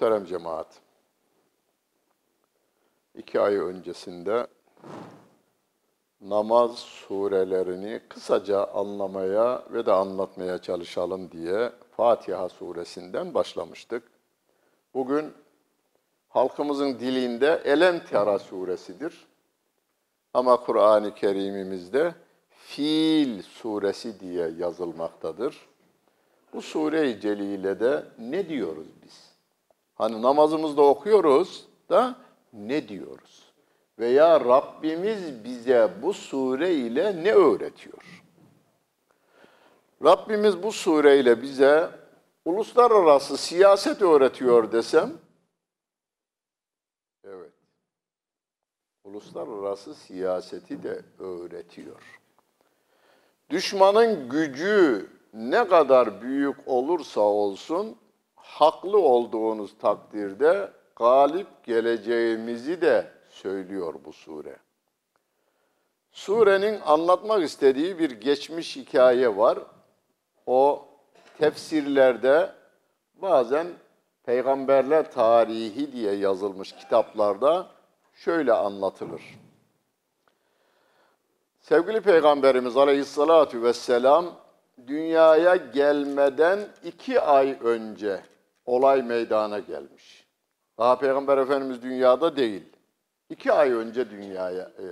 Muhterem cemaat, iki ay öncesinde namaz surelerini kısaca anlamaya ve de anlatmaya çalışalım diye Fatiha suresinden başlamıştık. Bugün halkımızın dilinde Elem Tera suresidir. Ama Kur'an-ı Kerim'imizde Fil suresi diye yazılmaktadır. Bu sure-i celilede ne diyoruz biz? Hani namazımızda okuyoruz da ne diyoruz? Veya Rabbimiz bize bu sure ile ne öğretiyor? Rabbimiz bu sure ile bize uluslararası siyaset öğretiyor desem, evet, uluslararası siyaseti de öğretiyor. Düşmanın gücü ne kadar büyük olursa olsun haklı olduğunuz takdirde galip geleceğimizi de söylüyor bu sure. Surenin anlatmak istediği bir geçmiş hikaye var. O tefsirlerde bazen peygamberler tarihi diye yazılmış kitaplarda şöyle anlatılır. Sevgili Peygamberimiz Aleyhisselatü Vesselam dünyaya gelmeden iki ay önce olay meydana gelmiş. Daha Peygamber Efendimiz dünyada değil. İki ay önce dünyaya, e,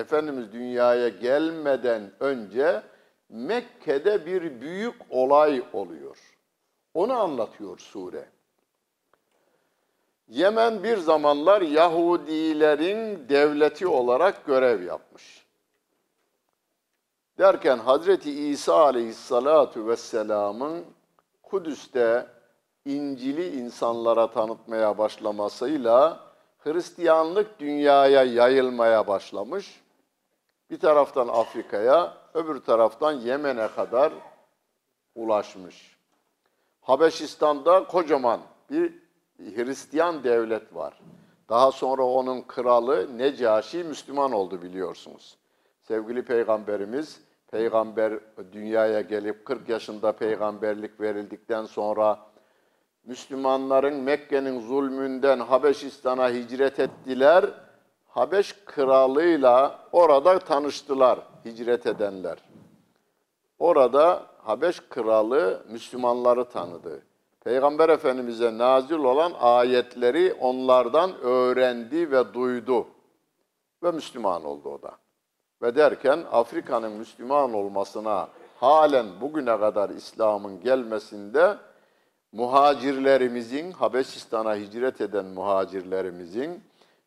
Efendimiz dünyaya gelmeden önce Mekke'de bir büyük olay oluyor. Onu anlatıyor sure. Yemen bir zamanlar Yahudilerin devleti olarak görev yapmış. Derken Hazreti İsa aleyhissalatu vesselamın Kudüs'te İncil'i insanlara tanıtmaya başlamasıyla Hristiyanlık dünyaya yayılmaya başlamış. Bir taraftan Afrika'ya, öbür taraftan Yemen'e kadar ulaşmış. Habeşistan'da kocaman bir Hristiyan devlet var. Daha sonra onun kralı Necaşi Müslüman oldu biliyorsunuz. Sevgili Peygamberimiz, peygamber dünyaya gelip 40 yaşında peygamberlik verildikten sonra Müslümanların Mekke'nin zulmünden Habeşistan'a hicret ettiler. Habeş kralıyla orada tanıştılar hicret edenler. Orada Habeş kralı Müslümanları tanıdı. Peygamber Efendimiz'e nazil olan ayetleri onlardan öğrendi ve duydu. Ve Müslüman oldu o da. Ve derken Afrika'nın Müslüman olmasına halen bugüne kadar İslam'ın gelmesinde muhacirlerimizin, Habeşistan'a hicret eden muhacirlerimizin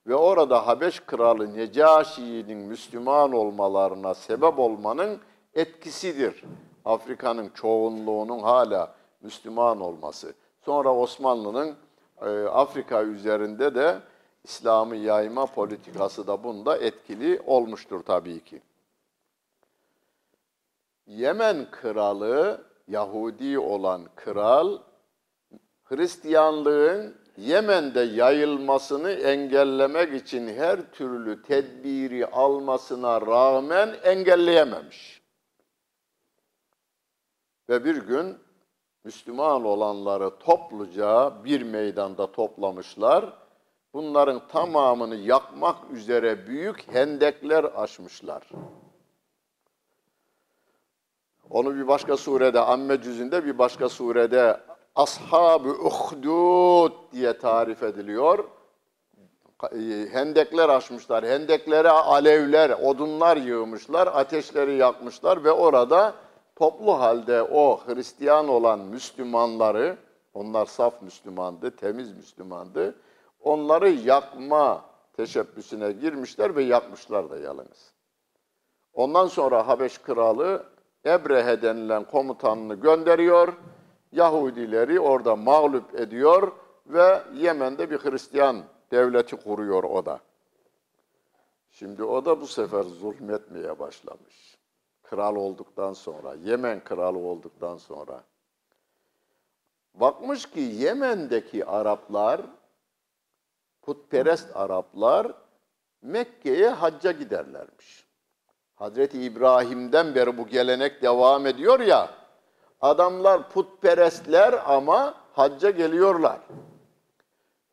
ve orada Habeş kralı Necaşi'nin Müslüman olmalarına sebep olmanın etkisidir. Afrika'nın çoğunluğunun hala Müslüman olması. Sonra Osmanlı'nın e, Afrika üzerinde de İslam'ı yayma politikası da bunda etkili olmuştur tabii ki. Yemen kralı, Yahudi olan kral, Hristiyanlığın Yemen'de yayılmasını engellemek için her türlü tedbiri almasına rağmen engelleyememiş. Ve bir gün Müslüman olanları topluca bir meydanda toplamışlar. Bunların tamamını yakmak üzere büyük hendekler açmışlar. Onu bir başka surede, Amme cüzünde bir başka surede Ashab-ı Uhdud diye tarif ediliyor. Hendekler açmışlar. Hendeklere alevler, odunlar yığmışlar, ateşleri yakmışlar ve orada toplu halde o Hristiyan olan Müslümanları, onlar saf Müslümandı, temiz Müslümandı, onları yakma teşebbüsüne girmişler ve yakmışlar da yalnız. Ondan sonra Habeş kralı Ebrehe denilen komutanını gönderiyor. Yahudileri orada mağlup ediyor ve Yemen'de bir Hristiyan devleti kuruyor o da. Şimdi o da bu sefer zulmetmeye başlamış. Kral olduktan sonra, Yemen kralı olduktan sonra. Bakmış ki Yemen'deki Araplar, putperest Araplar Mekke'ye hacca giderlermiş. Hazreti İbrahim'den beri bu gelenek devam ediyor ya, adamlar putperestler ama hacca geliyorlar.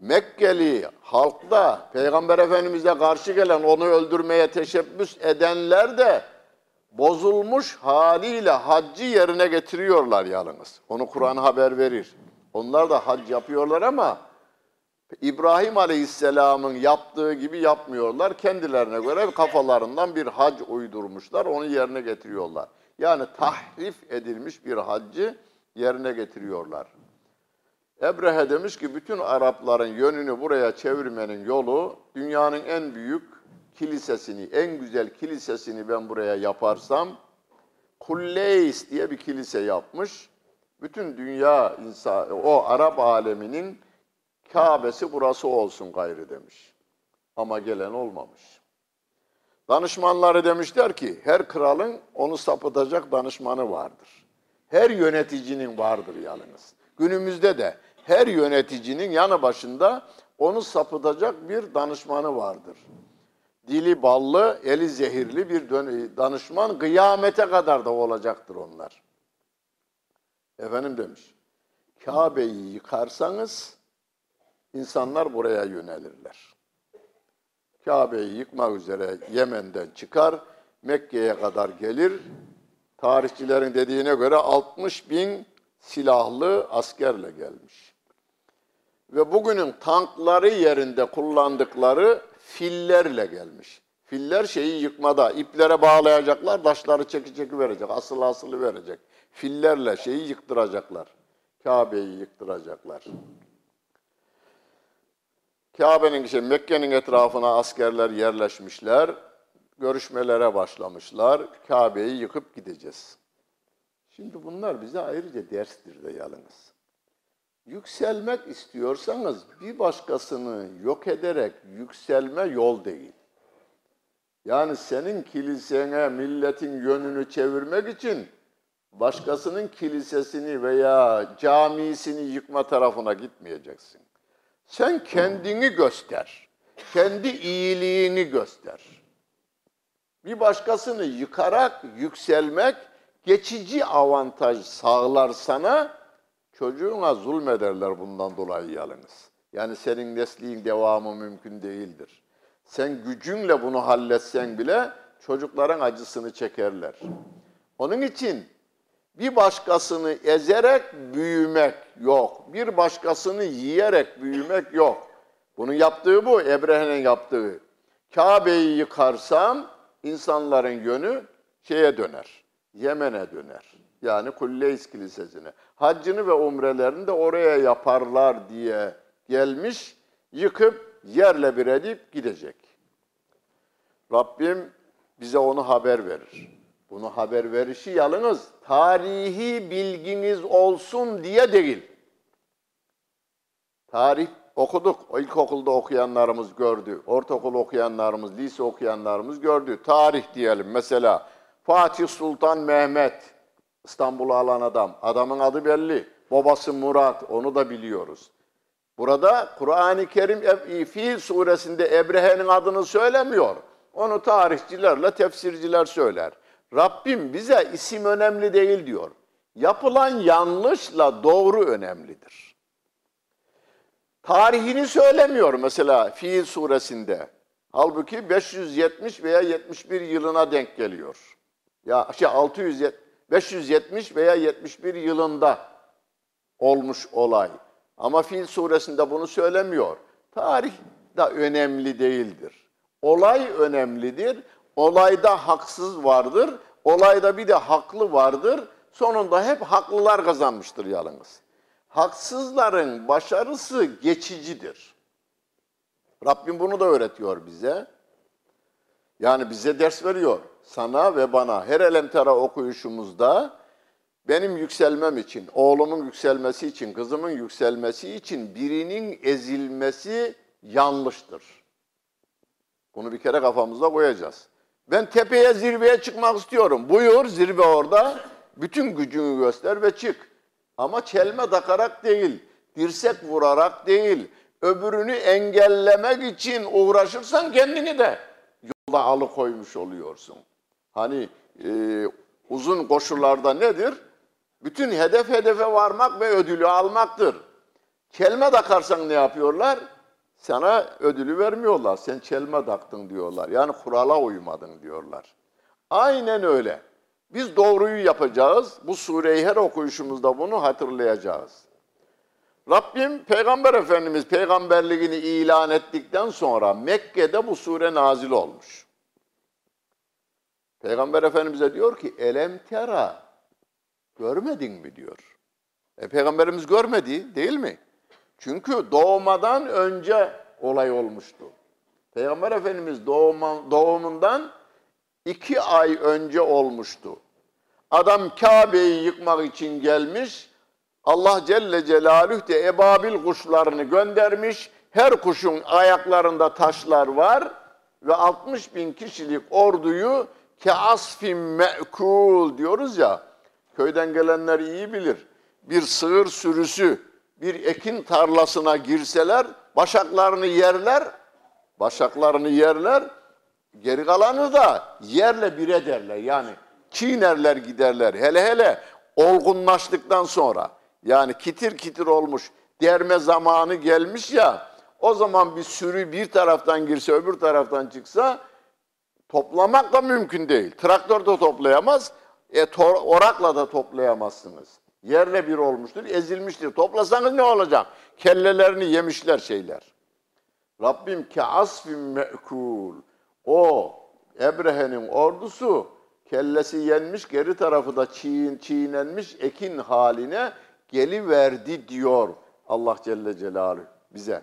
Mekkeli halkta Peygamber Efendimiz'e karşı gelen onu öldürmeye teşebbüs edenler de bozulmuş haliyle haccı yerine getiriyorlar yalnız. Onu Kur'an haber verir. Onlar da hac yapıyorlar ama İbrahim Aleyhisselam'ın yaptığı gibi yapmıyorlar. Kendilerine göre kafalarından bir hac uydurmuşlar, onu yerine getiriyorlar. Yani tahrif edilmiş bir haccı yerine getiriyorlar. Ebrehe demiş ki bütün Arapların yönünü buraya çevirmenin yolu dünyanın en büyük kilisesini, en güzel kilisesini ben buraya yaparsam Kulleys diye bir kilise yapmış. Bütün dünya insan, o Arap aleminin Kabe'si burası olsun gayrı demiş. Ama gelen olmamış. Danışmanları demişler ki her kralın onu sapıtacak danışmanı vardır. Her yöneticinin vardır yalnız. Günümüzde de her yöneticinin yanı başında onu sapıtacak bir danışmanı vardır. Dili ballı, eli zehirli bir danışman kıyamete kadar da olacaktır onlar. Efendim demiş, Kabe'yi yıkarsanız insanlar buraya yönelirler. Kabe'yi yıkmak üzere Yemen'den çıkar, Mekke'ye kadar gelir. Tarihçilerin dediğine göre 60 bin silahlı askerle gelmiş. Ve bugünün tankları yerinde kullandıkları fillerle gelmiş. Filler şeyi yıkmada, iplere bağlayacaklar, taşları çeki çeki verecek, asıl asılı verecek. Fillerle şeyi yıktıracaklar. Kabe'yi yıktıracaklar. Kabe'nin şey Mekke'nin etrafına askerler yerleşmişler. Görüşmelere başlamışlar. Kabe'yi yıkıp gideceğiz. Şimdi bunlar bize ayrıca derstir de yalnız. Yükselmek istiyorsanız bir başkasını yok ederek yükselme yol değil. Yani senin kilisene, milletin yönünü çevirmek için başkasının kilisesini veya camisini yıkma tarafına gitmeyeceksin. Sen kendini göster. Kendi iyiliğini göster. Bir başkasını yıkarak yükselmek geçici avantaj sağlar sana. Çocuğuna zulmederler bundan dolayı yalnız. Yani senin nesliğin devamı mümkün değildir. Sen gücünle bunu halletsen bile çocukların acısını çekerler. Onun için bir başkasını ezerek büyümek yok. Bir başkasını yiyerek büyümek yok. Bunun yaptığı bu, Ebrehe'nin yaptığı. Kabe'yi yıkarsam insanların yönü şeye döner, Yemen'e döner. Yani Kulleys Kilisesi'ne. Haccını ve umrelerini de oraya yaparlar diye gelmiş, yıkıp yerle bir edip gidecek. Rabbim bize onu haber verir. Bunu haber verişi yalnız tarihi bilginiz olsun diye değil. Tarih okuduk. İlkokulda okuyanlarımız gördü. Ortaokul okuyanlarımız, lise okuyanlarımız gördü. Tarih diyelim mesela. Fatih Sultan Mehmet İstanbul'u alan adam. Adamın adı belli. Babası Murat. Onu da biliyoruz. Burada Kur'an-ı Kerim Fil suresinde Ebrehe'nin adını söylemiyor. Onu tarihçilerle tefsirciler söyler. Rabbim bize isim önemli değil diyor. Yapılan yanlışla doğru önemlidir. Tarihini söylemiyor mesela Fiil suresinde. Halbuki 570 veya 71 yılına denk geliyor. Ya şey 600 570 veya 71 yılında olmuş olay. Ama Fil suresinde bunu söylemiyor. Tarih da önemli değildir. Olay önemlidir. Olayda haksız vardır. Olayda bir de haklı vardır. Sonunda hep haklılar kazanmıştır yalnız. Haksızların başarısı geçicidir. Rabbim bunu da öğretiyor bize. Yani bize ders veriyor. Sana ve bana her elemtara okuyuşumuzda benim yükselmem için, oğlumun yükselmesi için, kızımın yükselmesi için birinin ezilmesi yanlıştır. Bunu bir kere kafamıza koyacağız. Ben tepeye, zirveye çıkmak istiyorum. Buyur, zirve orada. Bütün gücünü göster ve çık. Ama çelme takarak değil, dirsek vurarak değil, öbürünü engellemek için uğraşırsan kendini de yolda alıkoymuş oluyorsun. Hani e, uzun koşullarda nedir? Bütün hedef hedefe varmak ve ödülü almaktır. Çelme takarsan ne yapıyorlar? Sana ödülü vermiyorlar. Sen çelme taktın diyorlar. Yani kurala uymadın diyorlar. Aynen öyle. Biz doğruyu yapacağız. Bu sureyi her okuyuşumuzda bunu hatırlayacağız. Rabbim Peygamber Efendimiz peygamberliğini ilan ettikten sonra Mekke'de bu sure nazil olmuş. Peygamber Efendimiz'e diyor ki elem tera görmedin mi diyor. E, Peygamberimiz görmedi değil mi? Çünkü doğmadan önce olay olmuştu. Peygamber Efendimiz doğuma, doğumundan iki ay önce olmuştu. Adam Kabe'yi yıkmak için gelmiş. Allah Celle Celaluhu de ebabil kuşlarını göndermiş. Her kuşun ayaklarında taşlar var ve 60 bin kişilik orduyu keasfin me'kul diyoruz ya. Köyden gelenler iyi bilir. Bir sığır sürüsü bir ekin tarlasına girseler başaklarını yerler. Başaklarını yerler. Geri kalanı da yerle bir ederler. Yani çiğnerler giderler. Hele hele olgunlaştıktan sonra yani kitir kitir olmuş derme zamanı gelmiş ya o zaman bir sürü bir taraftan girse öbür taraftan çıksa toplamak da mümkün değil. Traktör de toplayamaz, e, orakla da toplayamazsınız. Yerle bir olmuştur, ezilmiştir. Toplasanız ne olacak? Kellelerini yemişler şeyler. Rabbim ke asfin me'kul. O Ebrehe'nin ordusu kellesi yenmiş, geri tarafı da çiğ, çiğnenmiş ekin haline geliverdi diyor Allah Celle Celaluhu bize.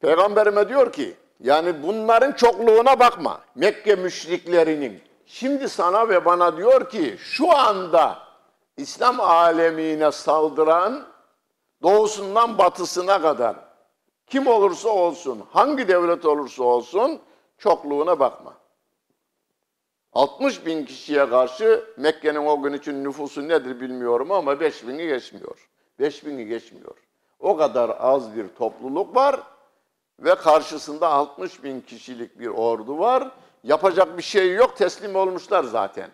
Peygamberime diyor ki, yani bunların çokluğuna bakma. Mekke müşriklerinin. Şimdi sana ve bana diyor ki, şu anda İslam alemine saldıran doğusundan batısına kadar kim olursa olsun, hangi devlet olursa olsun çokluğuna bakma. 60 bin kişiye karşı Mekke'nin o gün için nüfusu nedir bilmiyorum ama 5 bini geçmiyor. 5 bini geçmiyor. O kadar az bir topluluk var ve karşısında 60 bin kişilik bir ordu var. Yapacak bir şey yok, teslim olmuşlar zaten.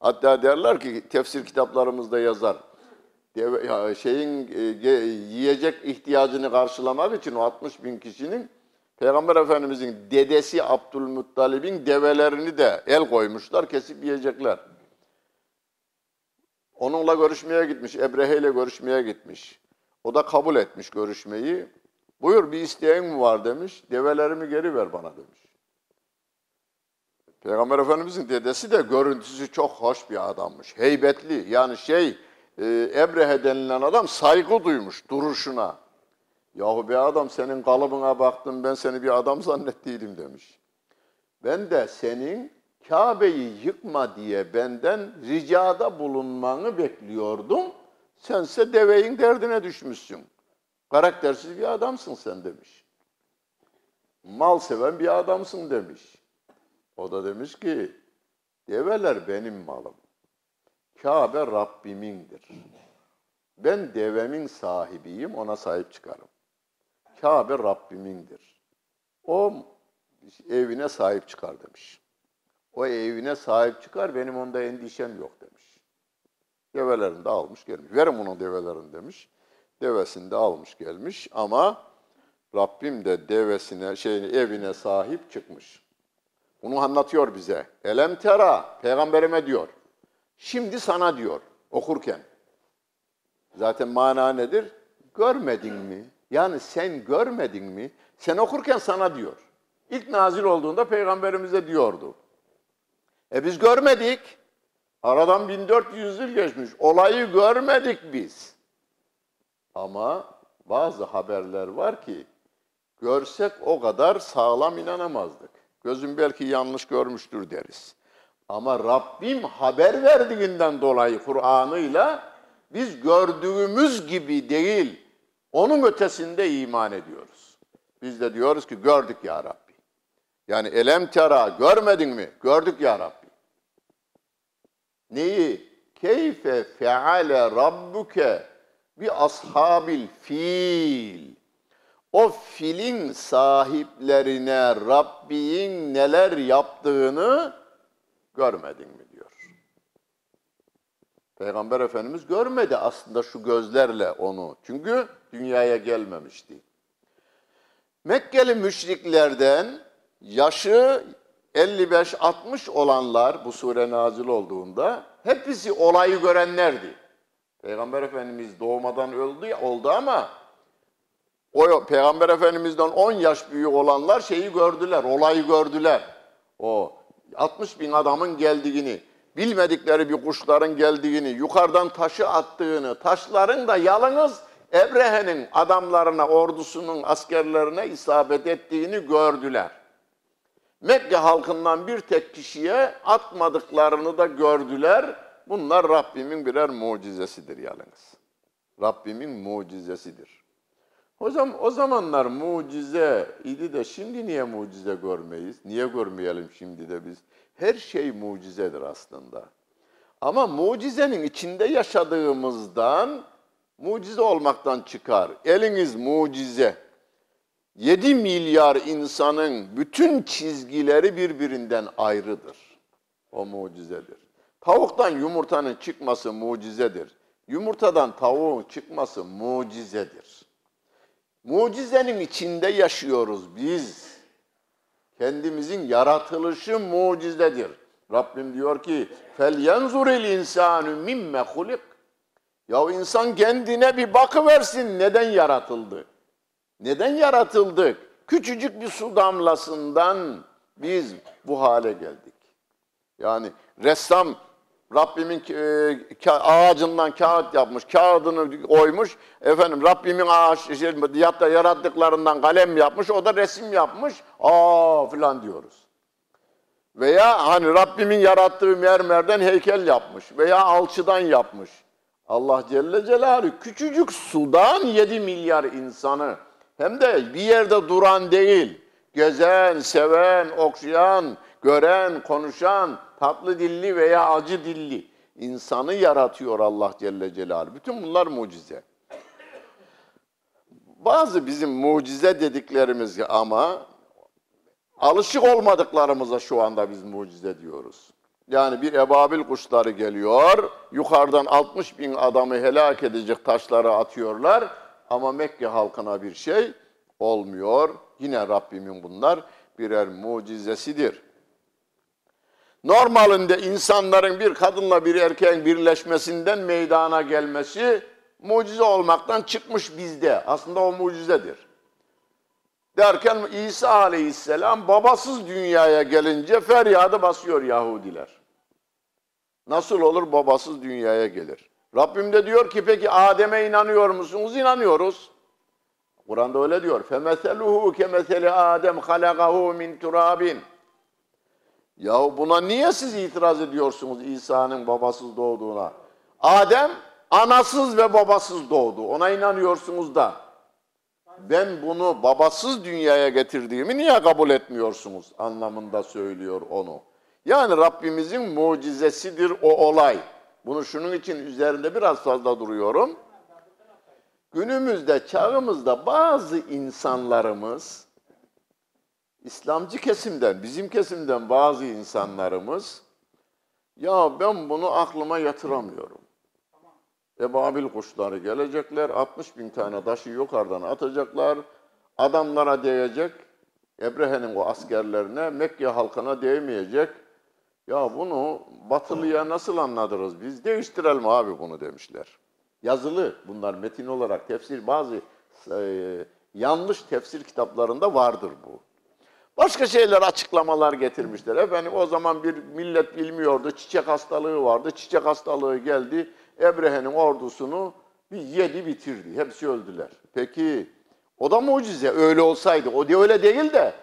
Hatta derler ki tefsir kitaplarımızda yazar. Şeyin e, yiyecek ihtiyacını karşılamak için o 60 bin kişinin Peygamber Efendimizin dedesi Abdülmuttalib'in develerini de el koymuşlar, kesip yiyecekler. Onunla görüşmeye gitmiş, Ebrehe ile görüşmeye gitmiş. O da kabul etmiş görüşmeyi. Buyur bir isteğin mi var demiş, develerimi geri ver bana demiş. Peygamber Efendimizin dedesi de görüntüsü çok hoş bir adammış, heybetli. Yani şey, e, Ebrehe denilen adam saygı duymuş duruşuna. Yahu be adam senin kalıbına baktım ben seni bir adam zannettiydim demiş. Ben de senin Kabe'yi yıkma diye benden ricada bulunmanı bekliyordum. Sense deveyin derdine düşmüşsün. Karaktersiz bir adamsın sen demiş. Mal seven bir adamsın demiş. O da demiş ki develer benim malım. Kabe Rabbimindir. Ben devemin sahibiyim, ona sahip çıkarım. Kabe Rabbimindir. O evine sahip çıkar demiş. O evine sahip çıkar, benim onda endişem yok demiş. Develerini de almış gelmiş. Verin onun develerini demiş. Devesini de almış gelmiş ama Rabbim de devesine, şeyini evine sahip çıkmış. Bunu anlatıyor bize. Elem tera, peygamberime diyor. Şimdi sana diyor okurken. Zaten mana nedir? Görmedin mi? Yani sen görmedin mi? Sen okurken sana diyor. İlk nazil olduğunda peygamberimize diyordu. E biz görmedik. Aradan 1400 yıl geçmiş. Olayı görmedik biz. Ama bazı haberler var ki görsek o kadar sağlam inanamazdık. Gözüm belki yanlış görmüştür deriz. Ama Rabbim haber verdiğinden dolayı Kur'an'ıyla biz gördüğümüz gibi değil, onun ötesinde iman ediyoruz. Biz de diyoruz ki gördük ya Rabbi. Yani elem tera görmedin mi? Gördük ya Rabbi. Neyi? Keyfe feale rabbuke bi ashabil fil. O filin sahiplerine Rabbin neler yaptığını görmedin mi diyor. Peygamber Efendimiz görmedi aslında şu gözlerle onu. Çünkü dünyaya gelmemişti. Mekkeli müşriklerden yaşı 55-60 olanlar bu sure nazil olduğunda hepsi olayı görenlerdi. Peygamber Efendimiz doğmadan öldü oldu ama o Peygamber Efendimiz'den 10 yaş büyük olanlar şeyi gördüler, olayı gördüler. O 60 bin adamın geldiğini, bilmedikleri bir kuşların geldiğini, yukarıdan taşı attığını, taşların da yalnız Ebrehe'nin adamlarına, ordusunun askerlerine isabet ettiğini gördüler. Mekke halkından bir tek kişiye atmadıklarını da gördüler. Bunlar Rabbimin birer mucizesidir yalnız. Rabbimin mucizesidir. Hocam o zamanlar mucize idi de şimdi niye mucize görmeyiz? Niye görmeyelim şimdi de biz? Her şey mucizedir aslında. Ama mucizenin içinde yaşadığımızdan mucize olmaktan çıkar. Eliniz mucize. 7 milyar insanın bütün çizgileri birbirinden ayrıdır. O mucizedir. Tavuktan yumurtanın çıkması mucizedir. Yumurtadan tavuğun çıkması mucizedir. Mucizenin içinde yaşıyoruz biz. Kendimizin yaratılışı mucizedir. Rabbim diyor ki fel yenzuril insanu mimme hulik. Ya insan kendine bir bakıversin neden yaratıldı? Neden yaratıldık? Küçücük bir su damlasından biz bu hale geldik. Yani ressam Rabbimin e, ağacından kağıt yapmış, kağıdını oymuş. Efendim Rabbimin ağaç şey, yarattıklarından kalem yapmış, o da resim yapmış. Aa filan diyoruz. Veya hani Rabbimin yarattığı mermerden heykel yapmış veya alçıdan yapmış. Allah Celle Celaluhu küçücük sudan 7 milyar insanı hem de bir yerde duran değil, gezen, seven, okşayan, gören, konuşan, tatlı dilli veya acı dilli insanı yaratıyor Allah Celle Celaluhu. Bütün bunlar mucize. Bazı bizim mucize dediklerimiz ama alışık olmadıklarımıza şu anda biz mucize diyoruz. Yani bir ebabil kuşları geliyor, yukarıdan 60 bin adamı helak edecek taşları atıyorlar ama Mekke halkına bir şey olmuyor. Yine Rabbimin bunlar birer mucizesidir. Normalinde insanların bir kadınla bir erkeğin birleşmesinden meydana gelmesi mucize olmaktan çıkmış bizde. Aslında o mucizedir. Derken İsa aleyhisselam babasız dünyaya gelince feryadı basıyor Yahudiler. Nasıl olur babasız dünyaya gelir? Rabbim de diyor ki peki Adem'e inanıyor musunuz? İnanıyoruz. Kur'an'da öyle diyor. فَمَثَلُهُ كَمَثَلِ Adem خَلَقَهُ min turabin. Yahu buna niye siz itiraz ediyorsunuz İsa'nın babasız doğduğuna? Adem anasız ve babasız doğdu. Ona inanıyorsunuz da. Ben bunu babasız dünyaya getirdiğimi niye kabul etmiyorsunuz anlamında söylüyor onu. Yani Rabbimizin mucizesidir o olay. Bunu şunun için üzerinde biraz fazla duruyorum. Günümüzde, çağımızda bazı insanlarımız, İslamcı kesimden, bizim kesimden bazı insanlarımız, ya ben bunu aklıma yatıramıyorum. Ebabil kuşları gelecekler, 60 bin tane taşı yukarıdan atacaklar, adamlara değecek, Ebrehe'nin o askerlerine, Mekke halkına değmeyecek. Ya bunu batılıya nasıl anladırız biz? Değiştirelim abi bunu demişler. Yazılı bunlar metin olarak tefsir bazı e, yanlış tefsir kitaplarında vardır bu. Başka şeyler açıklamalar getirmişler. Efendim o zaman bir millet bilmiyordu. Çiçek hastalığı vardı. Çiçek hastalığı geldi. Ebrehe'nin ordusunu bir yedi bitirdi. Hepsi öldüler. Peki o da mucize. Öyle olsaydı. O da öyle değil de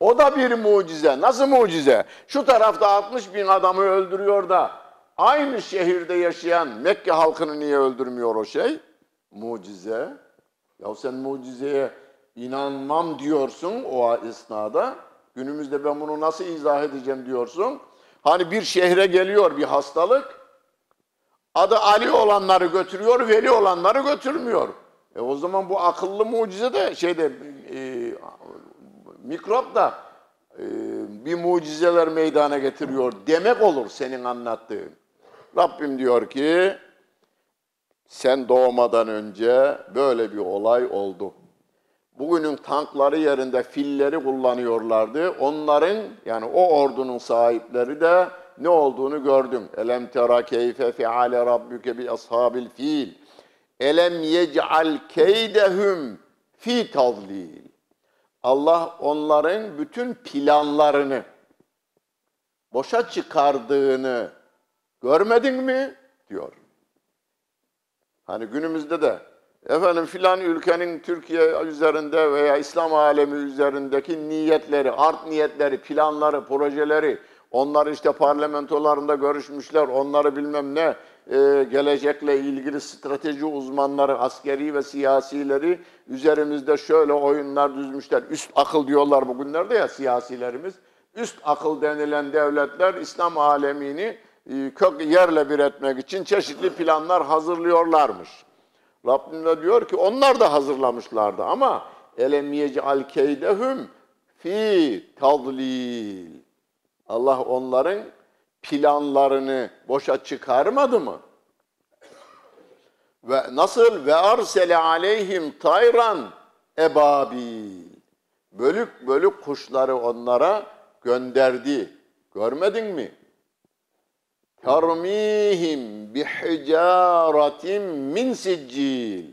o da bir mucize. Nasıl mucize? Şu tarafta 60 bin adamı öldürüyor da aynı şehirde yaşayan Mekke halkını niye öldürmüyor o şey? Mucize. Ya sen mucizeye inanmam diyorsun o esnada. Günümüzde ben bunu nasıl izah edeceğim diyorsun. Hani bir şehre geliyor bir hastalık. Adı Ali olanları götürüyor, veli olanları götürmüyor. E o zaman bu akıllı mucize de şeyde e, mikrop da e, bir mucizeler meydana getiriyor demek olur senin anlattığın. Rabbim diyor ki sen doğmadan önce böyle bir olay oldu. Bugünün tankları yerinde filleri kullanıyorlardı. Onların yani o ordunun sahipleri de ne olduğunu gördüm. Elem tera keyfe feale rabbuke bi ashabil fil. Elem yec'al keydehum fi tadlil. Allah onların bütün planlarını boşa çıkardığını görmedin mi? diyor. Hani günümüzde de efendim filan ülkenin Türkiye üzerinde veya İslam alemi üzerindeki niyetleri, art niyetleri, planları, projeleri, onları işte parlamentolarında görüşmüşler, onları bilmem ne e, gelecekle ilgili strateji uzmanları, askeri ve siyasileri üzerimizde şöyle oyunlar düzmüşler. Üst akıl diyorlar bugünlerde ya siyasilerimiz. Üst akıl denilen devletler İslam alemini e, kök yerle bir etmek için çeşitli planlar hazırlıyorlarmış. Rabbim de diyor ki onlar da hazırlamışlardı ama elem yec'al keydehum fi tadlil. Allah onların planlarını boşa çıkarmadı mı? Ve nasıl ve arsele aleyhim tayran ebabil. Bölük bölük kuşları onlara gönderdi. Görmedin mi? Termihim bihicaratin min siccil.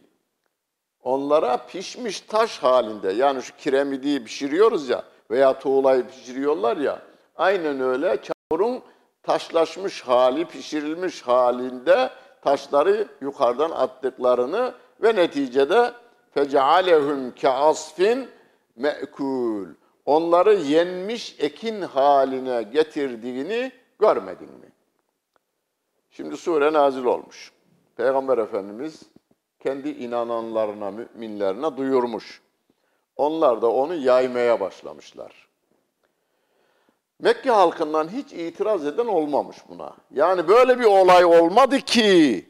Onlara pişmiş taş halinde yani şu kiremidi pişiriyoruz ya veya tuğlayı pişiriyorlar ya aynen öyle çamurun taşlaşmış hali pişirilmiş halinde taşları yukarıdan attıklarını ve neticede fecealehum keasfin me'kul. Onları yenmiş ekin haline getirdiğini görmedin mi? Şimdi sure nazil olmuş. Peygamber Efendimiz kendi inananlarına, müminlerine duyurmuş. Onlar da onu yaymaya başlamışlar. Mekke halkından hiç itiraz eden olmamış buna. Yani böyle bir olay olmadı ki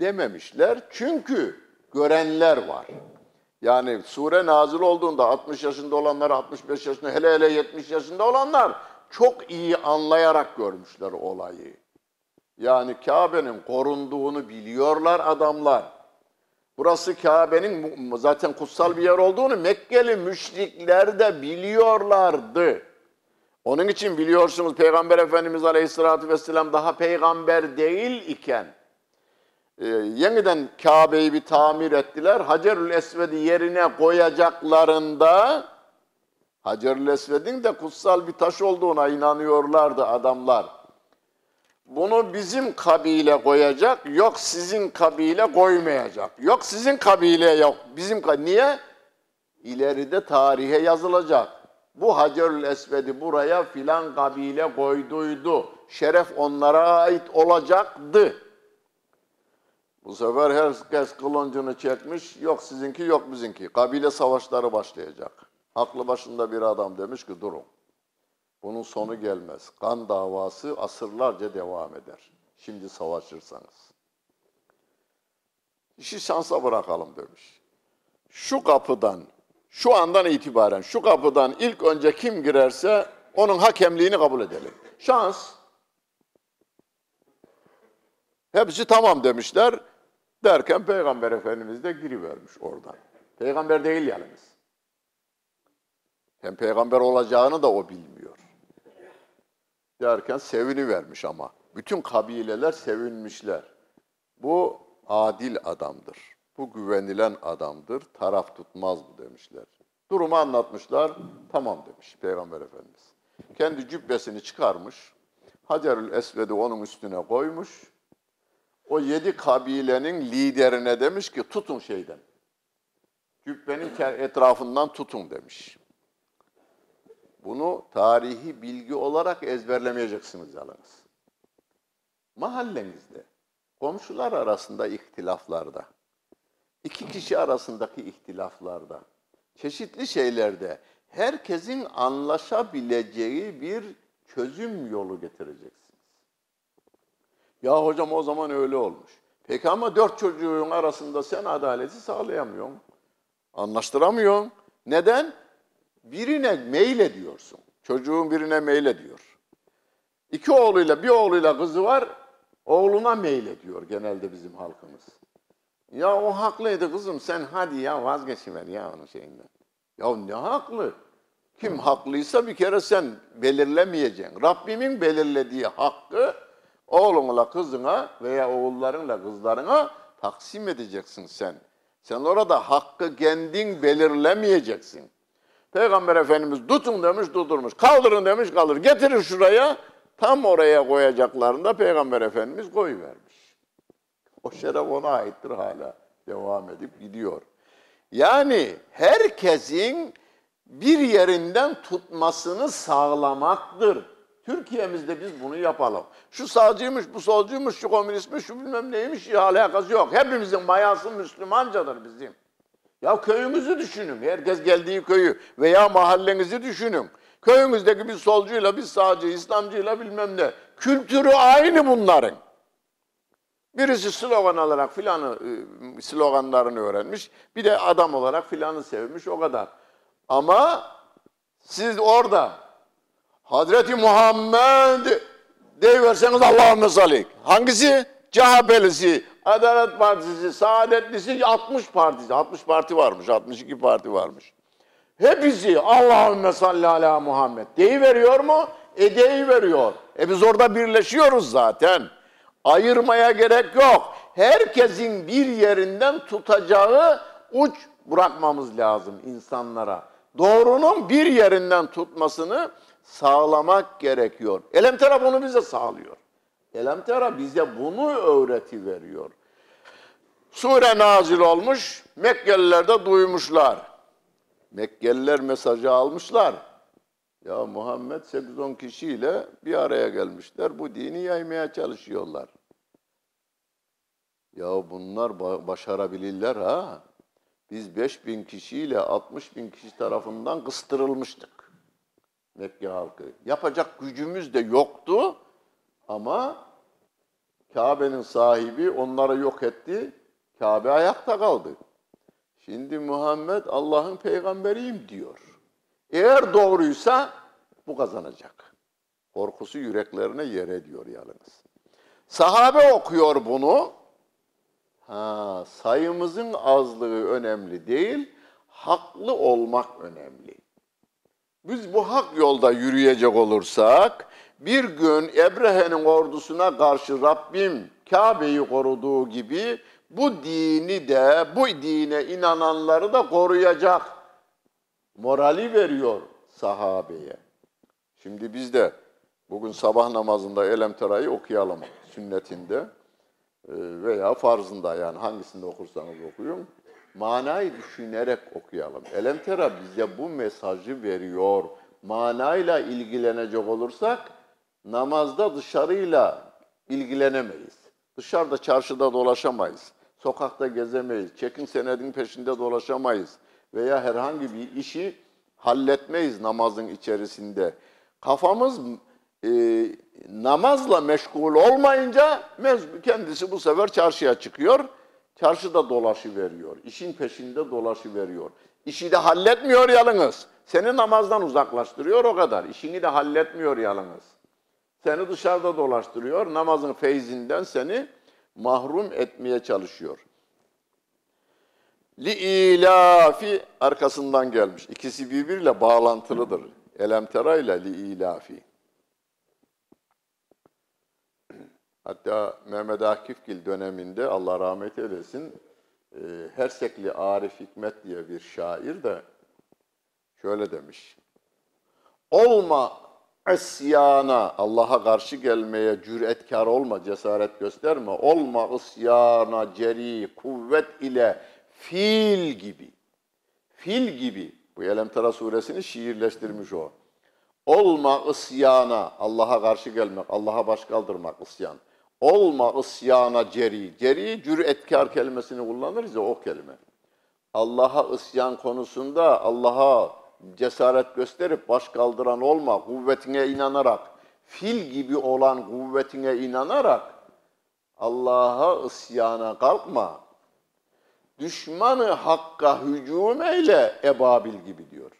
dememişler. Çünkü görenler var. Yani sure nazil olduğunda 60 yaşında olanlar, 65 yaşında, hele hele 70 yaşında olanlar çok iyi anlayarak görmüşler olayı. Yani Kabe'nin korunduğunu biliyorlar adamlar. Burası Kabe'nin zaten kutsal bir yer olduğunu Mekkeli müşrikler de biliyorlardı. Onun için biliyorsunuz Peygamber Efendimiz Aleyhisselatü Vesselam daha peygamber değil iken e, yeniden Kabe'yi bir tamir ettiler. Hacerül Esved'i yerine koyacaklarında Hacerül Esved'in de kutsal bir taş olduğuna inanıyorlardı adamlar. Bunu bizim kabile koyacak, yok sizin kabile koymayacak. Yok sizin kabile yok, bizim kabile. Niye? İleride tarihe yazılacak. Bu Hacerül Esved'i buraya filan kabile koyduydu. Şeref onlara ait olacaktı. Bu sefer herkes kılıncını çekmiş, yok sizinki yok bizimki. Kabile savaşları başlayacak. Aklı başında bir adam demiş ki durun. Bunun sonu gelmez. Kan davası asırlarca devam eder. Şimdi savaşırsanız. İşi şansa bırakalım demiş. Şu kapıdan, şu andan itibaren şu kapıdan ilk önce kim girerse onun hakemliğini kabul edelim. Şans. Hepsi tamam demişler. Derken Peygamber Efendimiz de girivermiş oradan. Peygamber değil yalnız. Hem peygamber olacağını da o bilmiyor. Derken sevini vermiş ama. Bütün kabileler sevinmişler. Bu adil adamdır. Bu güvenilen adamdır. Taraf tutmaz bu demişler. Durumu anlatmışlar. Tamam demiş Peygamber Efendimiz. Kendi cübbesini çıkarmış. Hacerül Esved'i onun üstüne koymuş. O yedi kabilenin liderine demiş ki tutun şeyden. Cübbenin etrafından tutun demiş. Bunu tarihi bilgi olarak ezberlemeyeceksiniz yalnız. Mahallenizde, komşular arasında ihtilaflarda, iki kişi arasındaki ihtilaflarda, çeşitli şeylerde herkesin anlaşabileceği bir çözüm yolu getireceksiniz. Ya hocam o zaman öyle olmuş. Peki ama dört çocuğun arasında sen adaleti sağlayamıyorsun. Anlaştıramıyorsun. Neden? Birine meylediyorsun. Çocuğun birine meylediyor. İki oğluyla bir oğluyla kızı var, oğluna meylediyor genelde bizim halkımız. Ya o haklıydı kızım sen hadi ya vazgeçiver ya onun şeyinden. Ya ne haklı? Kim haklıysa bir kere sen belirlemeyeceksin. Rabbimin belirlediği hakkı oğlunla kızına veya oğullarınla kızlarına taksim edeceksin sen. Sen orada hakkı kendin belirlemeyeceksin. Peygamber Efendimiz tutun demiş tuturmuş. Kaldırın demiş kaldırır. Getirin şuraya. Tam oraya koyacaklarında Peygamber Efendimiz koyuvermiş. O şeref ona aittir hala. Devam edip gidiyor. Yani herkesin bir yerinden tutmasını sağlamaktır. Türkiye'mizde biz bunu yapalım. Şu sağcıymış, bu solcuymuş, şu komünistmiş, şu bilmem neymiş alakası yok. Hepimizin mayası Müslümancadır bizim. Ya köyümüzü düşünün. Herkes geldiği köyü veya mahallenizi düşünün. Köyümüzdeki bir solcuyla, bir sağcı, İslamcıyla bilmem ne. Kültürü aynı bunların. Birisi slogan olarak filanı e, sloganlarını öğrenmiş. Bir de adam olarak filanı sevmiş o kadar. Ama siz orada Hazreti Muhammed deyiverseniz Allah'ın mesalik. Hangisi? CHP'lisi, Adalet Partisi, Saadetlisi, 60 partisi. 60 parti varmış, 62 parti varmış. Hepsi Allahümme salli ala Muhammed deyiveriyor mu? E deyiveriyor. E biz orada birleşiyoruz zaten. Ayırmaya gerek yok. Herkesin bir yerinden tutacağı uç bırakmamız lazım insanlara. Doğrunun bir yerinden tutmasını sağlamak gerekiyor. Elemtera bunu bize sağlıyor. Elemtera bize bunu öğreti veriyor. Sure nazil olmuş, Mekkeliler de duymuşlar. Mekkeliler mesajı almışlar. Ya Muhammed 8-10 kişiyle bir araya gelmişler. Bu dini yaymaya çalışıyorlar. Ya bunlar ba- başarabilirler ha. Biz 5000 kişiyle 60 bin kişi tarafından kıstırılmıştık. Mekke halkı. Yapacak gücümüz de yoktu ama Kabe'nin sahibi onları yok etti. Kabe ayakta kaldı. Şimdi Muhammed Allah'ın peygamberiyim diyor. Eğer doğruysa bu kazanacak. Korkusu yüreklerine yer ediyor yalnız. Sahabe okuyor bunu. Ha, sayımızın azlığı önemli değil, haklı olmak önemli. Biz bu hak yolda yürüyecek olursak, bir gün Ebrehe'nin ordusuna karşı Rabbim Kabe'yi koruduğu gibi bu dini de, bu dine inananları da koruyacak. Morali veriyor sahabeye. Şimdi biz de bugün sabah namazında Elemtera'yı okuyalım sünnetinde e, veya farzında yani hangisinde okursanız okuyun. Manayı düşünerek okuyalım. Elemtera bize bu mesajı veriyor. Manayla ilgilenecek olursak namazda dışarıyla ilgilenemeyiz. Dışarıda çarşıda dolaşamayız. Sokakta gezemeyiz. Çekin senedin peşinde dolaşamayız. Veya herhangi bir işi halletmeyiz namazın içerisinde. Kafamız e, namazla meşgul olmayınca kendisi bu sefer çarşıya çıkıyor. Çarşıda dolaşı veriyor. İşin peşinde dolaşı veriyor. İşi de halletmiyor yalnız. Seni namazdan uzaklaştırıyor o kadar. İşini de halletmiyor yalnız. Seni dışarıda dolaştırıyor. Namazın feyzinden seni mahrum etmeye çalışıyor. Li ilafi arkasından gelmiş. İkisi birbiriyle bağlantılıdır. Elemtera ile li ilafi. Hatta Mehmet Akifgil döneminde Allah rahmet eylesin e, Hersekli Arif Hikmet diye bir şair de şöyle demiş. Olma isyana, Allah'a karşı gelmeye cüretkar olma, cesaret gösterme. Olma isyana, ceri, kuvvet ile fil gibi. Fil gibi. Bu Elemtara suresini şiirleştirmiş o. Olma isyana, Allah'a karşı gelmek, Allah'a baş kaldırmak isyan. Olma isyana ceri. Ceri cüretkar kelimesini kullanırız ya o kelime. Allah'a isyan konusunda Allah'a cesaret gösterip baş kaldıran olma, kuvvetine inanarak, fil gibi olan kuvvetine inanarak Allah'a isyana kalkma. Düşmanı hakka hücum eyle ebabil gibi diyor.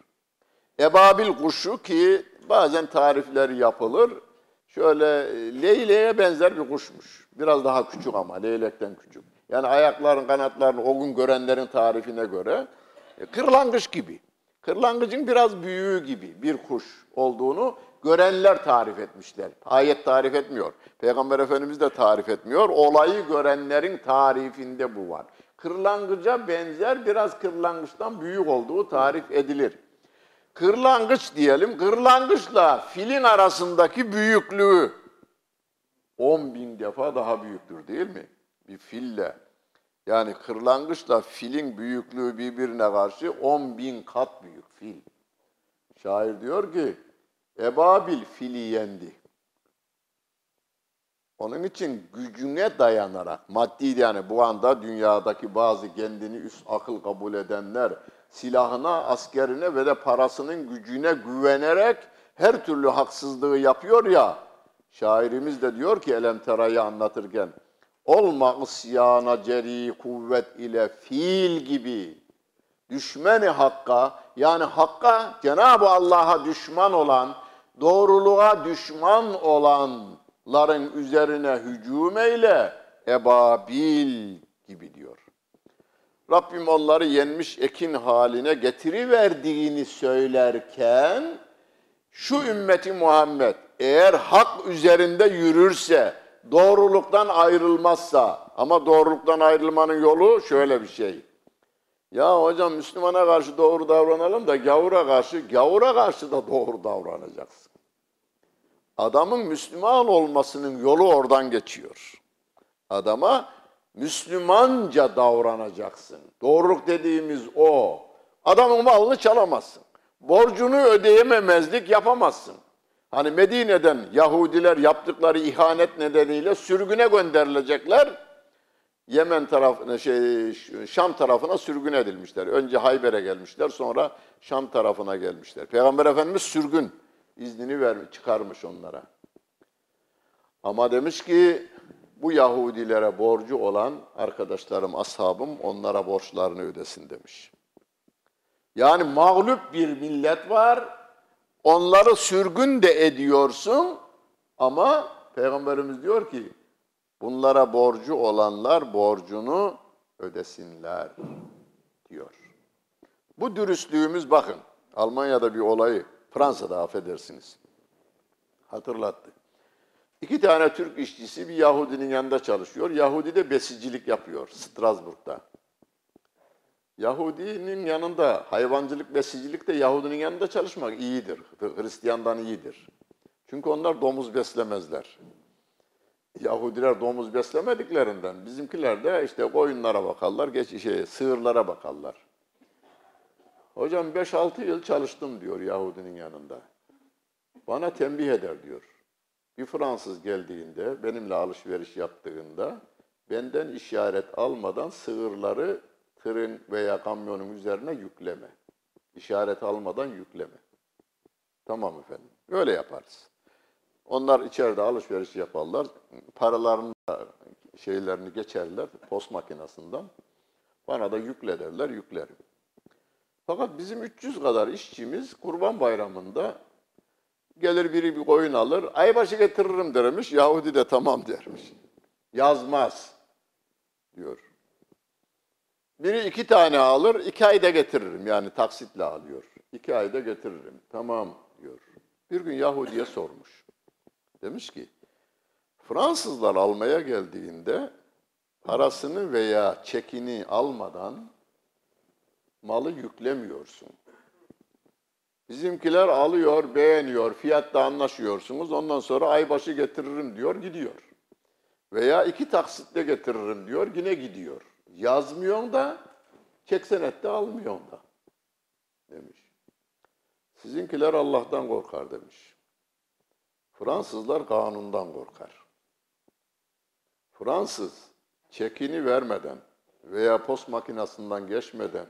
Ebabil kuşu ki bazen tarifleri yapılır. Şöyle leyleğe benzer bir kuşmuş. Biraz daha küçük ama leylekten küçük. Yani ayakların, kanatlarını o gün görenlerin tarifine göre e, kırlangıç gibi. Kırlangıcın biraz büyüğü gibi bir kuş olduğunu görenler tarif etmişler. Ayet tarif etmiyor. Peygamber Efendimiz de tarif etmiyor. Olayı görenlerin tarifinde bu var. Kırlangıca benzer biraz kırlangıçtan büyük olduğu tarif edilir. Kırlangıç diyelim, kırlangıçla filin arasındaki büyüklüğü 10 bin defa daha büyüktür değil mi? Bir fille. Yani kırlangıçla filin büyüklüğü birbirine karşı 10 bin kat büyük fil. Şair diyor ki, Ebabil fili yendi. Onun için gücüne dayanarak, maddi yani bu anda dünyadaki bazı kendini üst akıl kabul edenler, silahına, askerine ve de parasının gücüne güvenerek her türlü haksızlığı yapıyor ya, şairimiz de diyor ki Elem Tera'yı anlatırken, olma isyana ceri kuvvet ile fiil gibi, düşmeni hakka, yani hakka Cenab-ı Allah'a düşman olan, doğruluğa düşman olanların üzerine hücum eyle, ebabil gibi diyor. Rabbim onları yenmiş ekin haline getiriverdiğini söylerken, şu ümmeti Muhammed eğer hak üzerinde yürürse, doğruluktan ayrılmazsa, ama doğruluktan ayrılmanın yolu şöyle bir şey. Ya hocam Müslümana karşı doğru davranalım da gavura karşı, gavura karşı da doğru davranacaksın. Adamın Müslüman olmasının yolu oradan geçiyor. Adama Müslümanca davranacaksın. Doğruluk dediğimiz o. Adamın malını çalamazsın. Borcunu ödeyememezlik yapamazsın. Hani Medine'den Yahudiler yaptıkları ihanet nedeniyle sürgüne gönderilecekler. Yemen tarafına şey Şam tarafına sürgün edilmişler. Önce Hayber'e gelmişler, sonra Şam tarafına gelmişler. Peygamber Efendimiz sürgün iznini vermiş, çıkarmış onlara. Ama demiş ki bu Yahudilere borcu olan arkadaşlarım, ashabım onlara borçlarını ödesin demiş. Yani mağlup bir millet var. Onları sürgün de ediyorsun ama Peygamberimiz diyor ki bunlara borcu olanlar borcunu ödesinler diyor. Bu dürüstlüğümüz bakın Almanya'da bir olayı Fransa'da affedersiniz hatırlattı. İki tane Türk işçisi bir Yahudinin yanında çalışıyor. Yahudi de besicilik yapıyor Strasbourg'da. Yahudinin yanında hayvancılık, besicilik de Yahudinin yanında çalışmak iyidir. Hristiyandan iyidir. Çünkü onlar domuz beslemezler. Yahudiler domuz beslemediklerinden bizimkiler de işte koyunlara bakarlar, geç şey, sığırlara bakarlar. Hocam 5-6 yıl çalıştım diyor Yahudinin yanında. Bana tembih eder diyor. Bir Fransız geldiğinde, benimle alışveriş yaptığında benden işaret almadan sığırları tırın veya kamyonun üzerine yükleme. İşaret almadan yükleme. Tamam efendim. Öyle yaparız. Onlar içeride alışveriş yaparlar. Paralarını şeylerini geçerler post makinesinden. Bana da yükle derler, yüklerim. Fakat bizim 300 kadar işçimiz Kurban Bayramı'nda gelir biri bir koyun alır, aybaşı getiririm dermiş, Yahudi de tamam dermiş. Yazmaz diyor. Biri iki tane alır, iki ayda getiririm. Yani taksitle alıyor. İki ayda getiririm. Tamam diyor. Bir gün Yahudi'ye sormuş. Demiş ki, Fransızlar almaya geldiğinde parasını veya çekini almadan malı yüklemiyorsun. Bizimkiler alıyor, beğeniyor, fiyatta anlaşıyorsunuz. Ondan sonra aybaşı getiririm diyor, gidiyor. Veya iki taksitle getiririm diyor, yine gidiyor. Yazmıyorsun da, çek senette almıyorsun da demiş. Sizinkiler Allah'tan korkar demiş. Fransızlar kanundan korkar. Fransız çekini vermeden veya post makinasından geçmeden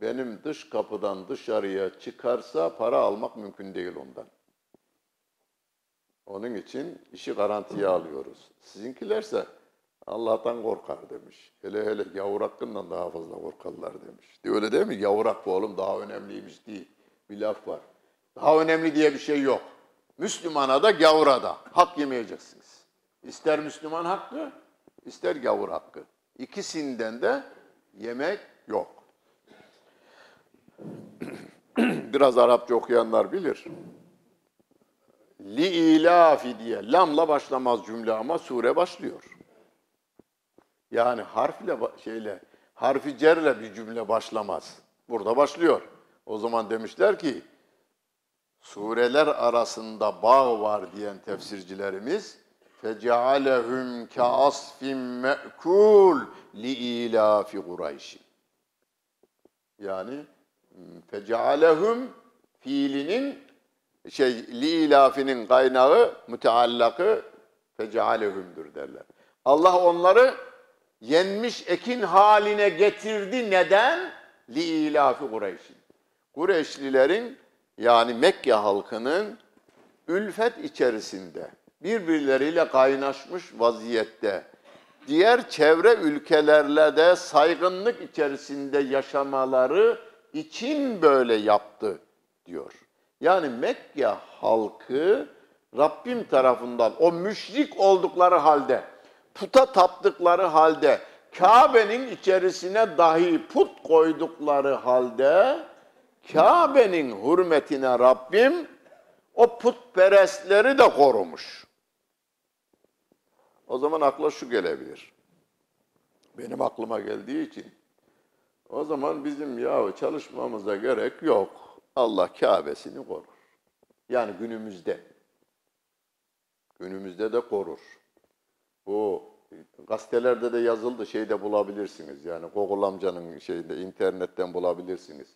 benim dış kapıdan dışarıya çıkarsa para almak mümkün değil ondan. Onun için işi garantiye alıyoruz. Sizinkilerse Allah'tan korkar demiş. Hele hele yavur hakkından daha fazla korkarlar demiş. De öyle değil mi? Yavur hakkı oğlum daha önemliymiş değil. Bir laf var. Daha önemli diye bir şey yok. Müslümana da gavura da hak yemeyeceksiniz. İster Müslüman hakkı, ister gavur hakkı. İkisinden de yemek yok. Biraz Arapça okuyanlar bilir. Li ilafi diye lamla başlamaz cümle ama sure başlıyor. Yani harfle şeyle harfi cerle bir cümle başlamaz. Burada başlıyor. O zaman demişler ki sureler arasında bağ var diyen tefsircilerimiz fecealehum kaasfin me'kul li ilafi Kureyş'in. Yani fecealehum fiilinin şey li ilafinin kaynağı müteallakı fecealehum'dur derler. Allah onları yenmiş ekin haline getirdi. Neden? Li ilafi Kureyş'in. Kureyşlilerin yani Mekke halkının ülfet içerisinde birbirleriyle kaynaşmış vaziyette diğer çevre ülkelerle de saygınlık içerisinde yaşamaları için böyle yaptı diyor. Yani Mekke halkı Rabbim tarafından o müşrik oldukları halde, puta taptıkları halde, Kabe'nin içerisine dahi put koydukları halde, Kabe'nin hürmetine Rabbim o putperestleri de korumuş. O zaman akla şu gelebilir. Benim aklıma geldiği için. O zaman bizim yahu çalışmamıza gerek yok. Allah Kabe'sini korur. Yani günümüzde. Günümüzde de korur. Bu gazetelerde de yazıldı şeyde bulabilirsiniz. Yani Gogol amcanın şeyinde internetten bulabilirsiniz.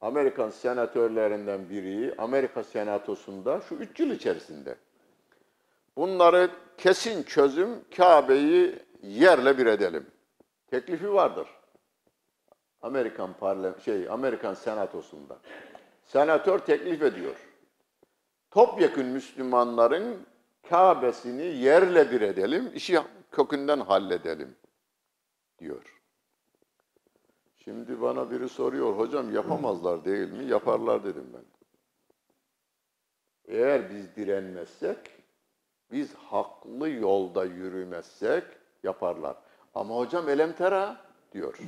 Amerikan senatörlerinden biri Amerika senatosunda şu üç yıl içerisinde bunları kesin çözüm Kabe'yi yerle bir edelim. Teklifi vardır. Amerikan parlam şey Amerikan senatosunda. Senatör teklif ediyor. Topyekün Müslümanların Kabe'sini yerle bir edelim, işi kökünden halledelim diyor. Şimdi bana biri soruyor, hocam yapamazlar değil mi? Yaparlar dedim ben. Eğer biz direnmezsek, biz haklı yolda yürümezsek yaparlar. Ama hocam elemtera diyor.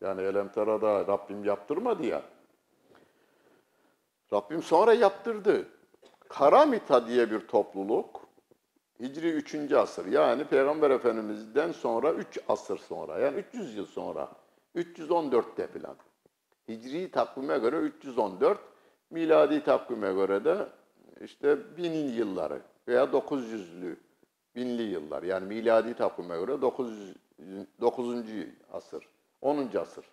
Yani elemtera da Rabbim yaptırmadı ya. Rabbim sonra yaptırdı. Karamita diye bir topluluk Hicri 3. asır yani Peygamber Efendimiz'den sonra 3 asır sonra yani 300 yıl sonra 314'te falan. Hicri takvime göre 314, miladi takvime göre de işte binin yılları veya 900'lü binli yıllar yani miladi takvime göre 900, 9. asır, 10. asır.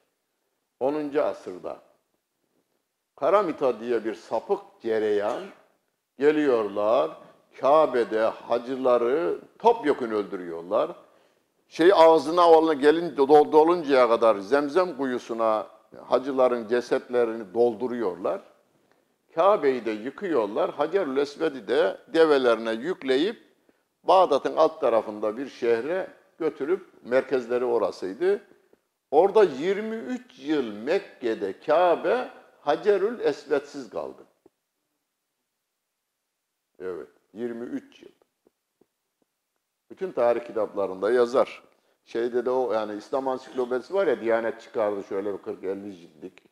10. asırda Karamita diye bir sapık cereyan geliyorlar. Kabe'de hacıları topyekun öldürüyorlar. Şey ağzına olan gelin dol- doluncaya kadar zemzem kuyusuna hacıların cesetlerini dolduruyorlar. Kabe'yi de yıkıyorlar. Hacerül Esved'i de develerine yükleyip Bağdat'ın alt tarafında bir şehre götürüp merkezleri orasıydı. Orada 23 yıl Mekke'de Kabe Hacerül Esved'siz kaldı. Evet, 23 yıl. Bütün tarih kitaplarında yazar. Şeyde de o yani İslam ansiklopedisi var ya Diyanet çıkardı şöyle bir 40-50 ciltlik.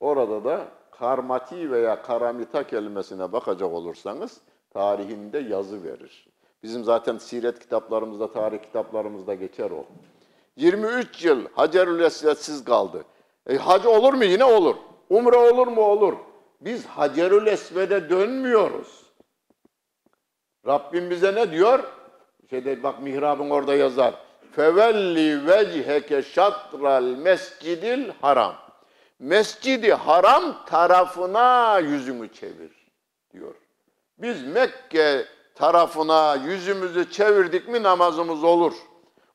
Orada da karmati veya karamita kelimesine bakacak olursanız tarihinde yazı verir. Bizim zaten siret kitaplarımızda, tarih kitaplarımızda geçer o. 23 yıl Hacerül Esved'siz kaldı. E, hac olur mu? Yine olur. Umre olur mu? Olur. Biz Hacerül Esved'e dönmüyoruz. Rabbim bize ne diyor? Şeyde bak mihrabın orada yazar. Fevelli vecheke şatral mescidil haram. Mescidi haram tarafına yüzünü çevir diyor. Biz Mekke tarafına yüzümüzü çevirdik mi namazımız olur.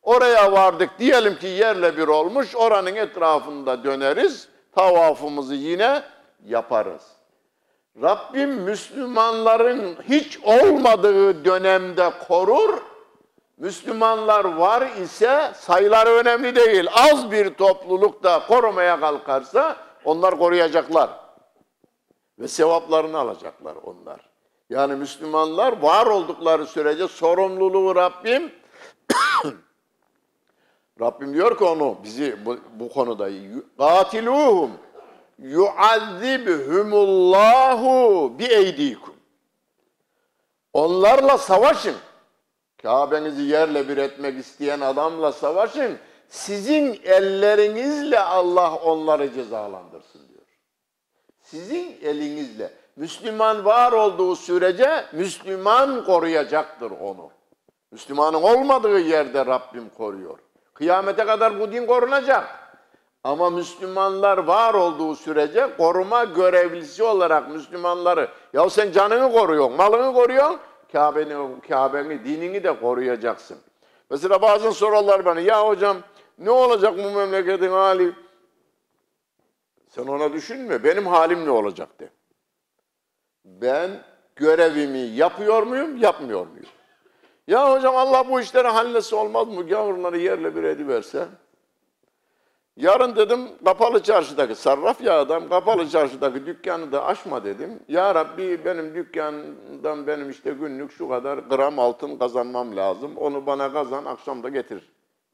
Oraya vardık diyelim ki yerle bir olmuş oranın etrafında döneriz. Tavafımızı yine yaparız. Rabbim Müslümanların hiç olmadığı dönemde korur. Müslümanlar var ise sayıları önemli değil. Az bir topluluk da korumaya kalkarsa onlar koruyacaklar. Ve sevaplarını alacaklar onlar. Yani Müslümanlar var oldukları sürece sorumluluğu Rabbim Rabbim diyor ki onu bizi bu, bu konuda katiluhum yuazibhumullahu bi eydikum. Onlarla savaşın. Kabe'nizi yerle bir etmek isteyen adamla savaşın. Sizin ellerinizle Allah onları cezalandırsın diyor. Sizin elinizle. Müslüman var olduğu sürece Müslüman koruyacaktır onu. Müslümanın olmadığı yerde Rabbim koruyor. Kıyamete kadar bu din korunacak. Ama Müslümanlar var olduğu sürece koruma görevlisi olarak Müslümanları, ya sen canını koruyorsun, malını koruyorsun, Kabe'ni, Kabe'ni, dinini de koruyacaksın. Mesela bazen sorarlar bana, ya hocam ne olacak bu memleketin hali? Sen ona düşünme, benim halim ne olacak de. Ben görevimi yapıyor muyum, yapmıyor muyum? Ya hocam Allah bu işleri halletse olmaz mı? Gavurları yerle bir ediverse. Yarın dedim kapalı çarşıdaki sarraf ya adam kapalı çarşıdaki dükkanı da açma dedim. Ya Rabbi benim dükkandan benim işte günlük şu kadar gram altın kazanmam lazım. Onu bana kazan akşam da getir.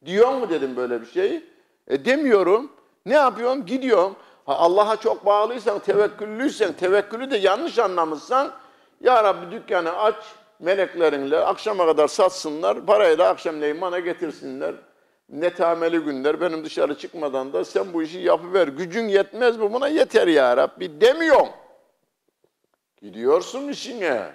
Diyor mu dedim böyle bir şey? E demiyorum. Ne yapıyorum? Gidiyorum. Ha, Allah'a çok bağlıysan, tevekküllüysen, tevekkülü de yanlış anlamışsan Ya Rabbi dükkanı aç meleklerinle akşama kadar satsınlar. Parayı da akşamleyin bana getirsinler netameli günler benim dışarı çıkmadan da sen bu işi yapıver. Gücün yetmez mi buna? Yeter ya Rabbi demiyorum. Gidiyorsun işine.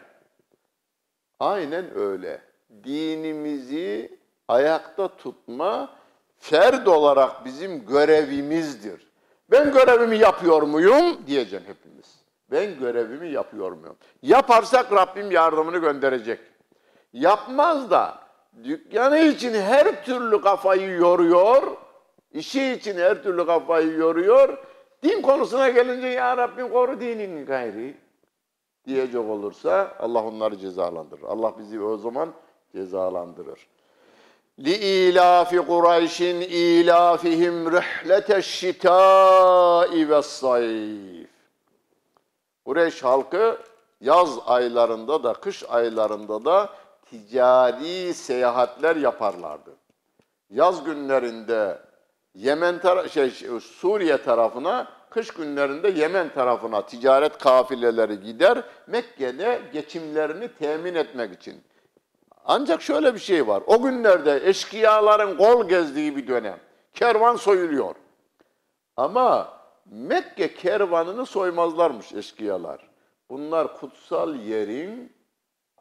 Aynen öyle. Dinimizi ayakta tutma ferd olarak bizim görevimizdir. Ben görevimi yapıyor muyum diyeceğim hepimiz. Ben görevimi yapıyor muyum? Yaparsak Rabbim yardımını gönderecek. Yapmaz da dükkanı için her türlü kafayı yoruyor, işi için her türlü kafayı yoruyor. Din konusuna gelince ya Rabbim koru dinini gayri diyecek olursa Allah onları cezalandırır. Allah bizi o zaman cezalandırır. لِإِيلَافِ قُرَيْشٍ إِيلَافِهِمْ رِحْلَةَ الشِّتَاءِ وَالصَّيْفِ Kureyş halkı yaz aylarında da kış aylarında da ticari seyahatler yaparlardı. Yaz günlerinde Yemen tara- şey Suriye tarafına, kış günlerinde Yemen tarafına ticaret kafileleri gider. Mekke'de geçimlerini temin etmek için. Ancak şöyle bir şey var. O günlerde eşkıyaların kol gezdiği bir dönem. Kervan soyuluyor. Ama Mekke kervanını soymazlarmış eşkıyalar. Bunlar kutsal yerin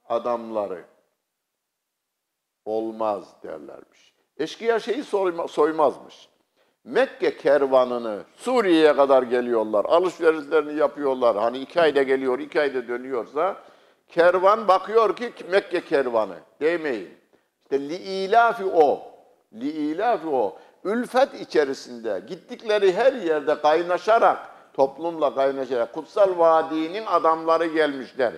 adamları olmaz derlermiş. Eşkıya şeyi soyma, soymazmış. Mekke kervanını Suriye'ye kadar geliyorlar, alışverişlerini yapıyorlar. Hani iki ayda geliyor, iki ayda dönüyorsa kervan bakıyor ki Mekke kervanı demeyin. İşte liilafi o, liilafi o. Ülfet içerisinde gittikleri her yerde kaynaşarak, toplumla kaynaşarak, Kutsal Vadi'nin adamları gelmişler.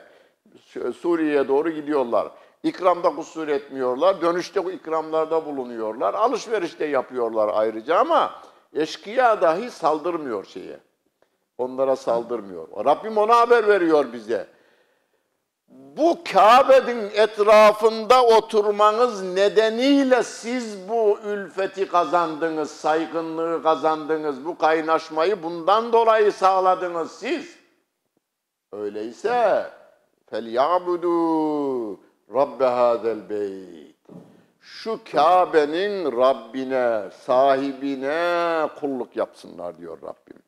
Suriye'ye doğru gidiyorlar. İkramda kusur etmiyorlar. Dönüşte ikramlarda bulunuyorlar. Alışverişte yapıyorlar ayrıca ama eşkıya dahi saldırmıyor şeye. Onlara saldırmıyor. Rabbim ona haber veriyor bize. Bu Kabe'nin etrafında oturmanız nedeniyle siz bu ülfeti kazandınız, saygınlığı kazandınız, bu kaynaşmayı bundan dolayı sağladınız siz. Öyleyse felyabudu Rabbe hadel beyt. Şu Kabe'nin Rabbine, sahibine kulluk yapsınlar diyor Rabbim.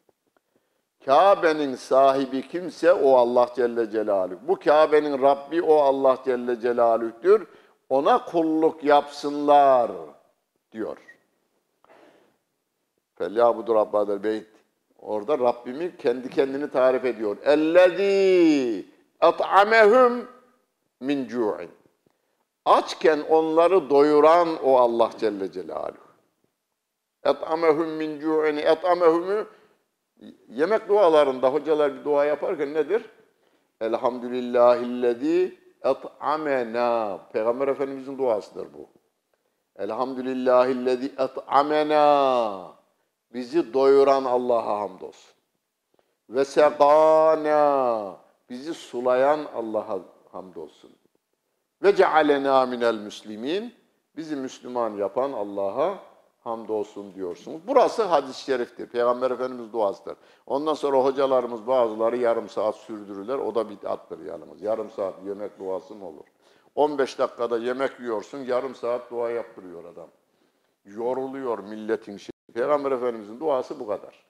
Kabe'nin sahibi kimse o Allah Celle Celaluhu. Bu Kabe'nin Rabbi o Allah Celle Celaluh'tür. Ona kulluk yapsınlar diyor. Felyabudu Rabbadel Beyt. Orada Rabbimi kendi kendini tarif ediyor. Ellezî et'amehum min cu'in. Açken onları doyuran o Allah Celle Celaluhu. Et'amehum min cu'in. Et'amehum'u yemek dualarında hocalar bir dua yaparken nedir? Elhamdülillahillezî et'amena. Peygamber Efendimizin duasıdır bu. Elhamdülillahillezî et'amena. Bizi doyuran Allah'a hamdolsun. Ve sekâna. Bizi sulayan Allah'a hamdolsun. Ve cealena minel müslimin. Bizi Müslüman yapan Allah'a hamdolsun diyorsunuz. Burası hadis-i şeriftir. Peygamber Efendimiz duasıdır. Ondan sonra hocalarımız bazıları yarım saat sürdürürler. O da bid'attır yalnız. Yarım saat yemek duası mı olur? 15 dakikada yemek yiyorsun, yarım saat dua yaptırıyor adam. Yoruluyor milletin şey. Peygamber Efendimizin duası bu kadar.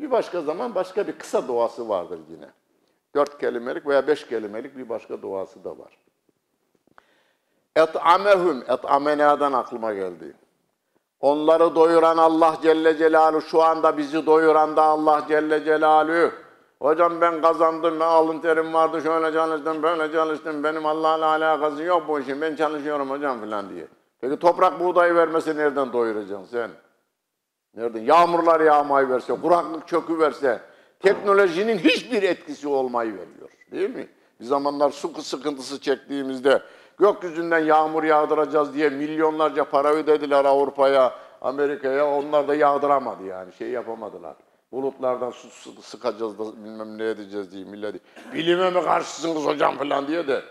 Bir başka zaman başka bir kısa duası vardır yine. Dört kelimelik veya beş kelimelik bir başka duası da var. Et'amehum, et'amenadan aklıma geldi. Onları doyuran Allah Celle Celaluhu, şu anda bizi doyuran da Allah Celle Celaluhu. Hocam ben kazandım, ben alın terim vardı, şöyle çalıştım, böyle çalıştım, benim Allah'la alakası yok bu işin, ben çalışıyorum hocam falan diye. Peki toprak buğdayı vermesi nereden doyuracaksın sen? Nereden? Yağmurlar yağmayı verse, kuraklık çökü verse, teknolojinin hiçbir etkisi olmayı veriyor. Değil mi? Bir zamanlar su sıkıntısı çektiğimizde gökyüzünden yağmur yağdıracağız diye milyonlarca para ödediler Avrupa'ya, Amerika'ya. Onlar da yağdıramadı yani. Şey yapamadılar. Bulutlardan su sı- sıkacağız da bilmem ne edeceğiz diye millet. Bilime mi karşısınız hocam falan diye de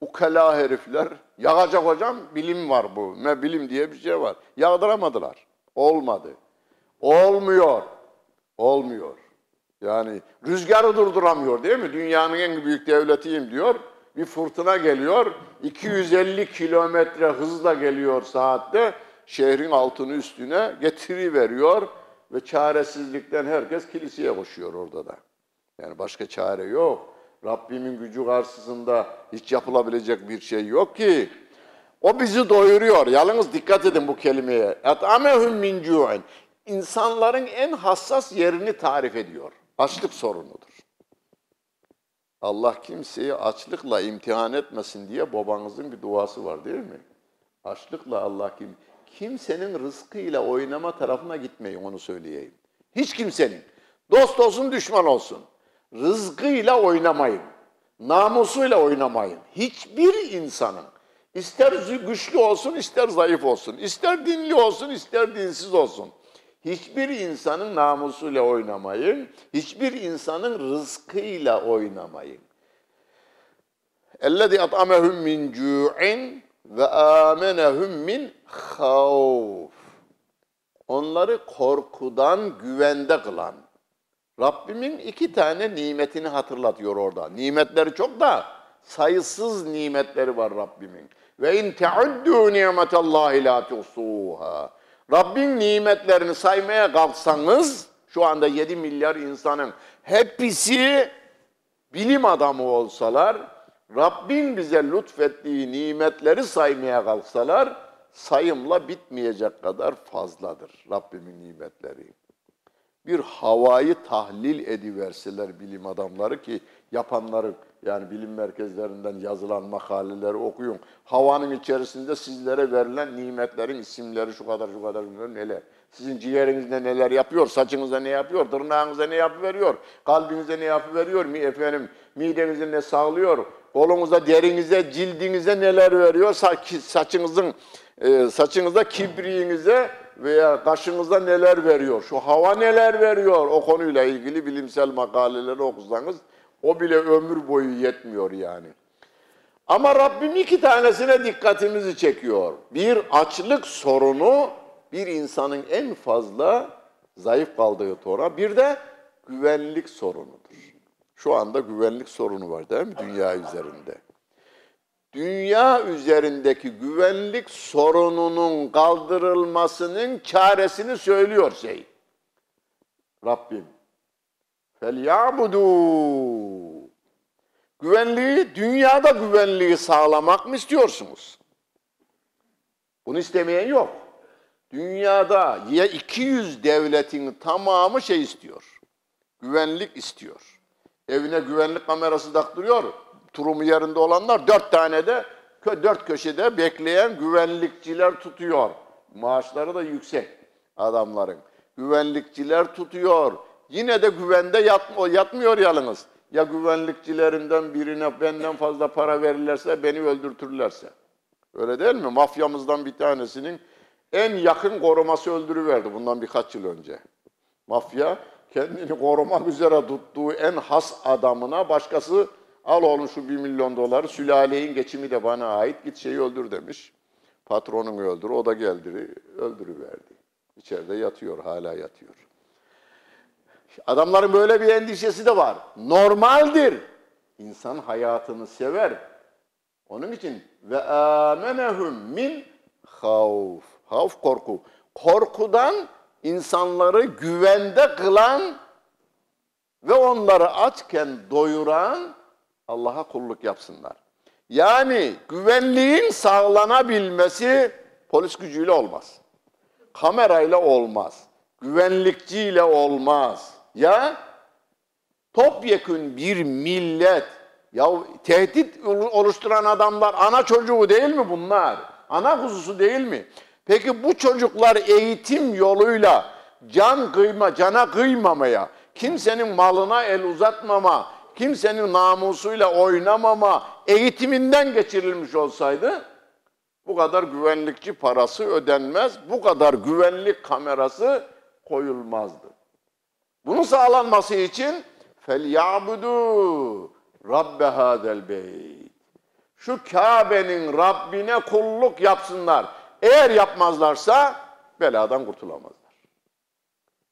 ukala herifler yağacak hocam bilim var bu. Ne bilim diye bir şey var. Yağdıramadılar. Olmadı. Olmuyor. Olmuyor. Yani rüzgarı durduramıyor değil mi? Dünyanın en büyük devletiyim diyor. Bir fırtına geliyor. 250 kilometre hızla geliyor saatte. Şehrin altını üstüne getiriveriyor. Ve çaresizlikten herkes kiliseye koşuyor orada da. Yani başka çare yok. Rabbimin gücü karşısında hiç yapılabilecek bir şey yok ki. O bizi doyuruyor. Yalnız dikkat edin bu kelimeye. Et'amehum min. İnsanların en hassas yerini tarif ediyor. Açlık sorunudur. Allah kimseyi açlıkla imtihan etmesin diye babanızın bir duası var değil mi? Açlıkla Allah kim? Kimsenin rızkıyla oynama tarafına gitmeyin onu söyleyeyim. Hiç kimsenin. Dost olsun düşman olsun. Rızkıyla oynamayın. Namusuyla oynamayın. Hiçbir insanın ister güçlü olsun ister zayıf olsun. ister dinli olsun ister dinsiz olsun Hiçbir insanın namusuyla oynamayın. Hiçbir insanın rızkıyla oynamayın. اَلَّذِي اَطْعَمَهُمْ مِنْ جُوعٍ ve amenehum min havf. Onları korkudan güvende kılan. Rabbimin iki tane nimetini hatırlatıyor orada. Nimetleri çok da sayısız nimetleri var Rabbimin. Ve in teuddu nimetallahi la tuhsuha. Rabbin nimetlerini saymaya kalksanız şu anda 7 milyar insanın hepsi bilim adamı olsalar, Rabbin bize lütfettiği nimetleri saymaya kalksalar, sayımla bitmeyecek kadar fazladır Rabbimin nimetleri. Bir havayı tahlil ediverseler bilim adamları ki yapanları yani bilim merkezlerinden yazılan makaleleri okuyun. Havanın içerisinde sizlere verilen nimetlerin isimleri şu kadar şu kadar bilmem neler. Sizin ciğerinizde neler yapıyor, saçınızda ne yapıyor, tırnağınıza ne yapıveriyor, kalbinize ne yapıveriyor, mi efendim midenize ne sağlıyor, kolunuza, derinize, cildinize neler veriyor, sa- saçınızın e, saçınıza, kibriğinize veya kaşınıza neler veriyor, şu hava neler veriyor o konuyla ilgili bilimsel makaleleri okusanız o bile ömür boyu yetmiyor yani. Ama Rabbim iki tanesine dikkatimizi çekiyor. Bir açlık sorunu bir insanın en fazla zayıf kaldığı tora. Bir de güvenlik sorunudur. Şu anda güvenlik sorunu var değil mi dünya üzerinde? Dünya üzerindeki güvenlik sorununun kaldırılmasının çaresini söylüyor şey. Rabbim. فَلْيَعْبُدُوا Güvenliği, dünyada güvenliği sağlamak mı istiyorsunuz? Bunu istemeyen yok. Dünyada ya 200 devletin tamamı şey istiyor. Güvenlik istiyor. Evine güvenlik kamerası taktırıyor. Turumu yerinde olanlar dört tane de kö- dört köşede bekleyen güvenlikçiler tutuyor. Maaşları da yüksek adamların. Güvenlikçiler tutuyor. Yine de güvende yatma, yatmıyor yalnız. Ya güvenlikçilerinden birine benden fazla para verirlerse beni öldürtürlerse. Öyle değil mi? Mafyamızdan bir tanesinin en yakın koruması öldürüverdi bundan birkaç yıl önce. Mafya kendini korumak üzere tuttuğu en has adamına başkası al oğlum şu bir milyon doları sülaleyin geçimi de bana ait git şeyi öldür demiş. Patronunu öldür o da geldi öldürüverdi. İçeride yatıyor, hala yatıyor. Adamların böyle bir endişesi de var. Normaldir. İnsan hayatını sever. Onun için ve amenehum min havf. Havf korku. Korkudan insanları güvende kılan ve onları açken doyuran Allah'a kulluk yapsınlar. Yani güvenliğin sağlanabilmesi polis gücüyle olmaz. Kamerayla olmaz. Güvenlikçiyle olmaz. Ya topyekün bir millet ya tehdit oluşturan adamlar ana çocuğu değil mi bunlar? Ana kuzusu değil mi? Peki bu çocuklar eğitim yoluyla can kıyma, cana kıymamaya, kimsenin malına el uzatmama, kimsenin namusuyla oynamama eğitiminden geçirilmiş olsaydı bu kadar güvenlikçi parası ödenmez, bu kadar güvenlik kamerası koyulmazdı. Bunun sağlanması için felyabudu rabbe hadel beyt. Şu Kabe'nin Rabbine kulluk yapsınlar. Eğer yapmazlarsa beladan kurtulamazlar.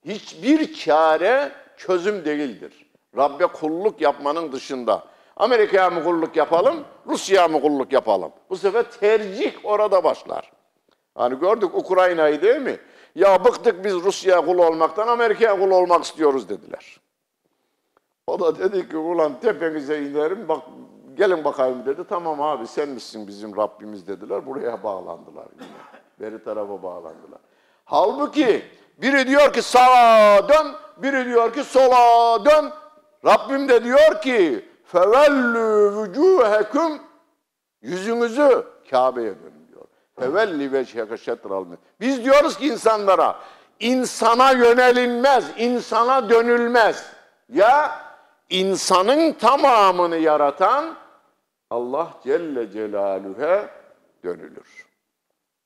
Hiçbir çare çözüm değildir. Rabbe kulluk yapmanın dışında. Amerika'ya mı kulluk yapalım, Rusya'ya mı kulluk yapalım? Bu sefer tercih orada başlar. Hani gördük Ukrayna'yı değil mi? Ya bıktık biz Rusya'ya kul olmaktan, Amerika'ya kul olmak istiyoruz dediler. O da dedi ki ulan tepenize inerim, bak gelin bakayım dedi. Tamam abi sen misin bizim Rabbimiz dediler. Buraya bağlandılar yine. Beri tarafa bağlandılar. Halbuki biri diyor ki sağa dön, biri diyor ki sola dön. Rabbim de diyor ki fevellü vücuhekum yüzünüzü Kabe'ye dönün Fevelli veçheke şetral Biz diyoruz ki insanlara insana yönelinmez, insana dönülmez. Ya insanın tamamını yaratan Allah Celle Celaluhu'ya dönülür.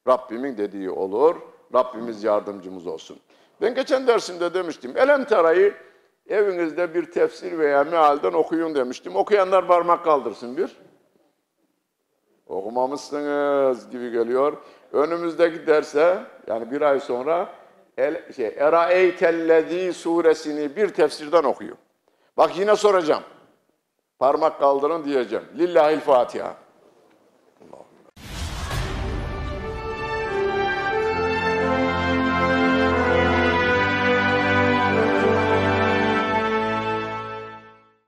Rabbimin dediği olur. Rabbimiz yardımcımız olsun. Ben geçen dersimde demiştim. Elem Tera'yı evinizde bir tefsir veya mealden okuyun demiştim. Okuyanlar parmak kaldırsın bir. Okumamışsınız gibi geliyor. Önümüzdeki derse yani bir ay sonra El, şey, Eraeytellezî suresini bir tefsirden okuyun. Bak yine soracağım. Parmak kaldırın diyeceğim. Lillahil Fatiha.